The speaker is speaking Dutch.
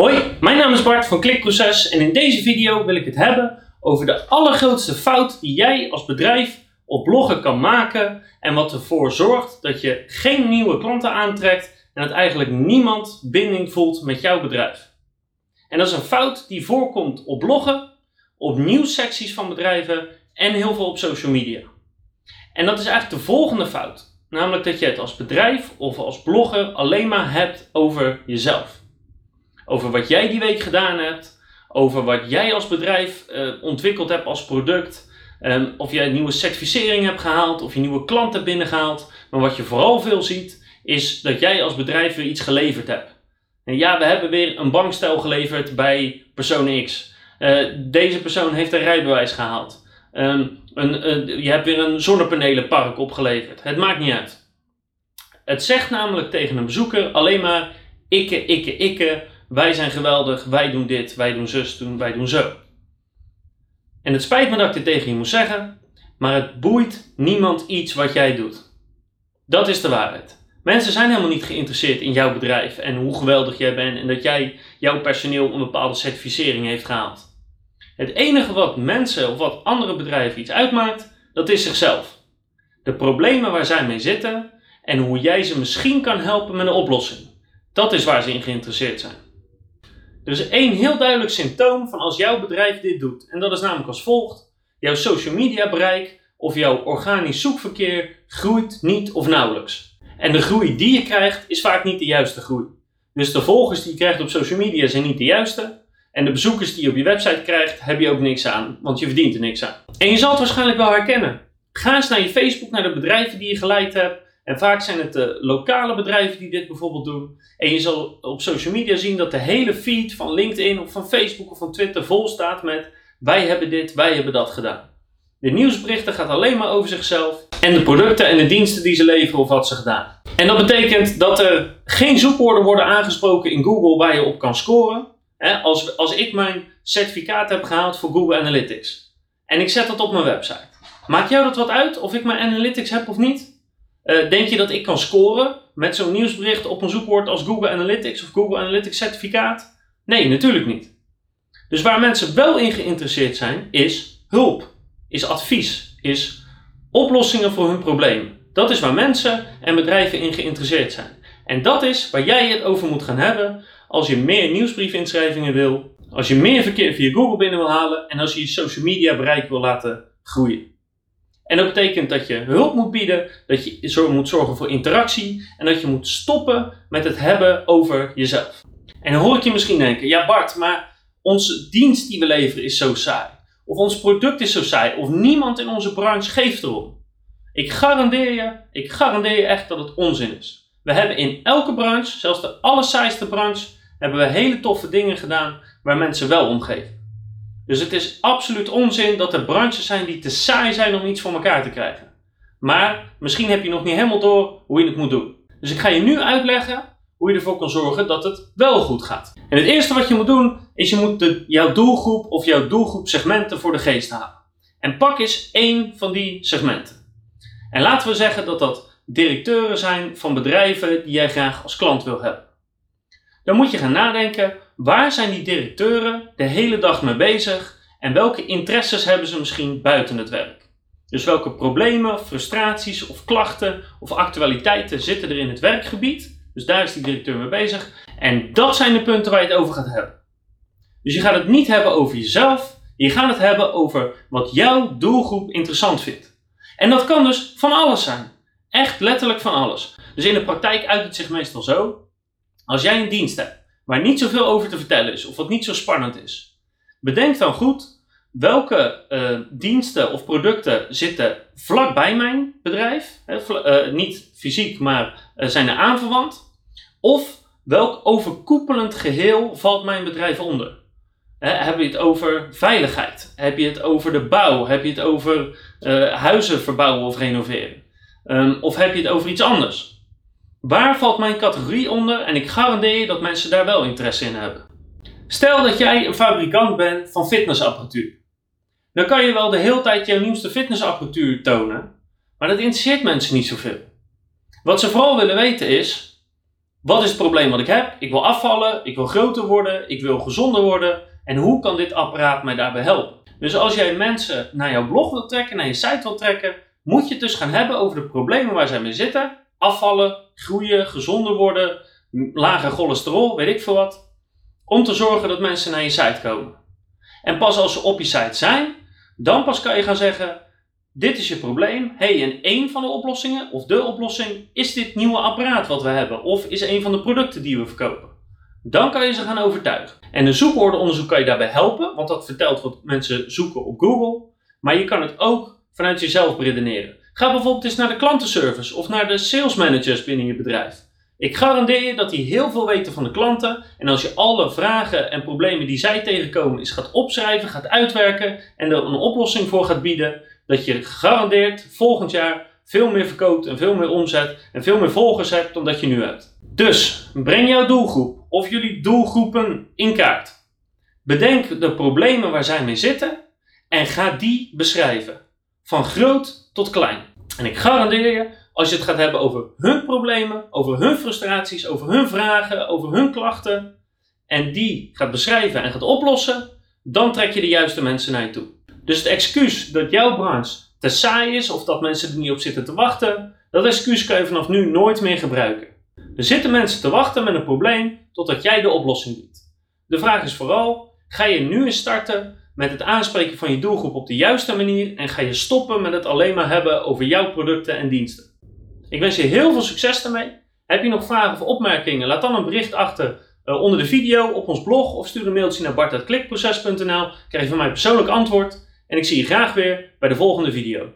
Hoi, mijn naam is Bart van Klikproces en in deze video wil ik het hebben over de allergrootste fout die jij als bedrijf op bloggen kan maken en wat ervoor zorgt dat je geen nieuwe klanten aantrekt en dat eigenlijk niemand binding voelt met jouw bedrijf. En dat is een fout die voorkomt op bloggen, op nieuwssecties van bedrijven en heel veel op social media. En dat is eigenlijk de volgende fout. Namelijk dat je het als bedrijf of als blogger alleen maar hebt over jezelf. Over wat jij die week gedaan hebt, over wat jij als bedrijf uh, ontwikkeld hebt als product, um, of jij een nieuwe certificering hebt gehaald, of je nieuwe klanten binnengehaald. Maar wat je vooral veel ziet, is dat jij als bedrijf weer iets geleverd hebt. En ja, we hebben weer een bankstel geleverd bij persoon X. Uh, deze persoon heeft een rijbewijs gehaald. Um, een, je hebt weer een zonnepanelenpark opgeleverd. Het maakt niet uit. Het zegt namelijk tegen een bezoeker alleen maar ikke, ikke, ikke. Wij zijn geweldig, wij doen dit, wij doen zus, doen, wij doen zo. En het spijt me dat ik dit tegen je moet zeggen, maar het boeit niemand iets wat jij doet. Dat is de waarheid. Mensen zijn helemaal niet geïnteresseerd in jouw bedrijf en hoe geweldig jij bent en dat jij jouw personeel een bepaalde certificering heeft gehaald. Het enige wat mensen of wat andere bedrijven iets uitmaakt, dat is zichzelf. De problemen waar zij mee zitten en hoe jij ze misschien kan helpen met een oplossing. Dat is waar ze in geïnteresseerd zijn. Er is één heel duidelijk symptoom van als jouw bedrijf dit doet. En dat is namelijk als volgt. Jouw social media bereik of jouw organisch zoekverkeer groeit niet of nauwelijks. En de groei die je krijgt is vaak niet de juiste groei. Dus de volgers die je krijgt op social media zijn niet de juiste. En de bezoekers die je op je website krijgt, heb je ook niks aan, want je verdient er niks aan. En je zal het waarschijnlijk wel herkennen. Ga eens naar je Facebook, naar de bedrijven die je geleid hebt. En vaak zijn het de lokale bedrijven die dit bijvoorbeeld doen. En je zal op social media zien dat de hele feed van LinkedIn of van Facebook of van Twitter vol staat met wij hebben dit, wij hebben dat gedaan. De nieuwsberichten gaat alleen maar over zichzelf en de producten en de diensten die ze leveren of wat ze gedaan. En dat betekent dat er geen zoekwoorden worden aangesproken in Google waar je op kan scoren. Als, als ik mijn certificaat heb gehaald voor Google Analytics en ik zet dat op mijn website. Maakt jou dat wat uit of ik mijn Analytics heb of niet? Uh, denk je dat ik kan scoren met zo'n nieuwsbericht op een zoekwoord als Google Analytics of Google Analytics certificaat? Nee, natuurlijk niet. Dus waar mensen wel in geïnteresseerd zijn, is hulp, is advies, is oplossingen voor hun probleem. Dat is waar mensen en bedrijven in geïnteresseerd zijn. En dat is waar jij het over moet gaan hebben als je meer nieuwsbriefinschrijvingen wil, als je meer verkeer via Google binnen wil halen en als je je social media bereik wil laten groeien. En dat betekent dat je hulp moet bieden, dat je moet zorgen voor interactie en dat je moet stoppen met het hebben over jezelf. En dan hoor ik je misschien denken, ja Bart, maar onze dienst die we leveren is zo saai. Of ons product is zo saai. Of niemand in onze branche geeft erom. Ik garandeer je, ik garandeer je echt dat het onzin is. We hebben in elke branche, zelfs de allersaaiste branche, hebben we hele toffe dingen gedaan waar mensen wel om geven. Dus het is absoluut onzin dat er branches zijn die te saai zijn om iets voor elkaar te krijgen. Maar misschien heb je nog niet helemaal door hoe je het moet doen. Dus ik ga je nu uitleggen hoe je ervoor kan zorgen dat het wel goed gaat. En het eerste wat je moet doen, is je moet de, jouw doelgroep of jouw doelgroep segmenten voor de geest halen. En pak eens één van die segmenten. En laten we zeggen dat dat directeuren zijn van bedrijven die jij graag als klant wil hebben. Dan moet je gaan nadenken, waar zijn die directeuren de hele dag mee bezig en welke interesses hebben ze misschien buiten het werk? Dus welke problemen, frustraties of klachten of actualiteiten zitten er in het werkgebied? Dus daar is die directeur mee bezig. En dat zijn de punten waar je het over gaat hebben. Dus je gaat het niet hebben over jezelf, je gaat het hebben over wat jouw doelgroep interessant vindt. En dat kan dus van alles zijn. Echt letterlijk van alles. Dus in de praktijk uit het zich meestal zo als jij een dienst hebt waar niet zoveel over te vertellen is of wat niet zo spannend is, bedenk dan goed welke uh, diensten of producten zitten vlakbij mijn bedrijf, hè, uh, niet fysiek, maar uh, zijn er aanverwant, of welk overkoepelend geheel valt mijn bedrijf onder. Heb je het over veiligheid? Heb je het over de bouw? Heb je het over huizen verbouwen of renoveren? Um, of heb je het over iets anders? Waar valt mijn categorie onder en ik garandeer je dat mensen daar wel interesse in hebben. Stel dat jij een fabrikant bent van fitnessapparatuur. Dan kan je wel de hele tijd jouw nieuwste fitnessapparatuur tonen, maar dat interesseert mensen niet zoveel. Wat ze vooral willen weten is: Wat is het probleem wat ik heb? Ik wil afvallen, ik wil groter worden, ik wil gezonder worden. En hoe kan dit apparaat mij daarbij helpen? Dus als jij mensen naar jouw blog wilt trekken, naar je site wilt trekken, moet je het dus gaan hebben over de problemen waar zij mee zitten. Afvallen, groeien, gezonder worden, lager cholesterol, weet ik veel wat. Om te zorgen dat mensen naar je site komen. En pas als ze op je site zijn, dan pas kan je gaan zeggen: Dit is je probleem. hey, en één van de oplossingen, of de oplossing, is dit nieuwe apparaat wat we hebben, of is een van de producten die we verkopen. Dan kan je ze gaan overtuigen. En een zoekwoordenonderzoek kan je daarbij helpen, want dat vertelt wat mensen zoeken op Google. Maar je kan het ook vanuit jezelf redeneren. Ga bijvoorbeeld eens naar de klantenservice of naar de sales managers binnen je bedrijf. Ik garandeer je dat die heel veel weten van de klanten. En als je alle vragen en problemen die zij tegenkomen is gaat opschrijven, gaat uitwerken en er een oplossing voor gaat bieden, dat je gegarandeerd volgend jaar veel meer verkoopt en veel meer omzet en veel meer volgers hebt dan dat je nu hebt. Dus breng jouw doelgroep of jullie doelgroepen in kaart. Bedenk de problemen waar zij mee zitten en ga die beschrijven. Van tot klein. En ik garandeer je, als je het gaat hebben over hun problemen, over hun frustraties, over hun vragen, over hun klachten, en die gaat beschrijven en gaat oplossen, dan trek je de juiste mensen naar je toe. Dus het excuus dat jouw branche te saai is of dat mensen er niet op zitten te wachten, dat excuus kan je vanaf nu nooit meer gebruiken. Er zitten mensen te wachten met een probleem totdat jij de oplossing biedt. De vraag is vooral: ga je nu eens starten met het aanspreken van je doelgroep op de juiste manier en ga je stoppen met het alleen maar hebben over jouw producten en diensten? Ik wens je heel veel succes daarmee. Heb je nog vragen of opmerkingen? Laat dan een bericht achter uh, onder de video op ons blog of stuur een mailtje naar bart.klikproces.nl. Krijg je van mij persoonlijk antwoord en ik zie je graag weer bij de volgende video.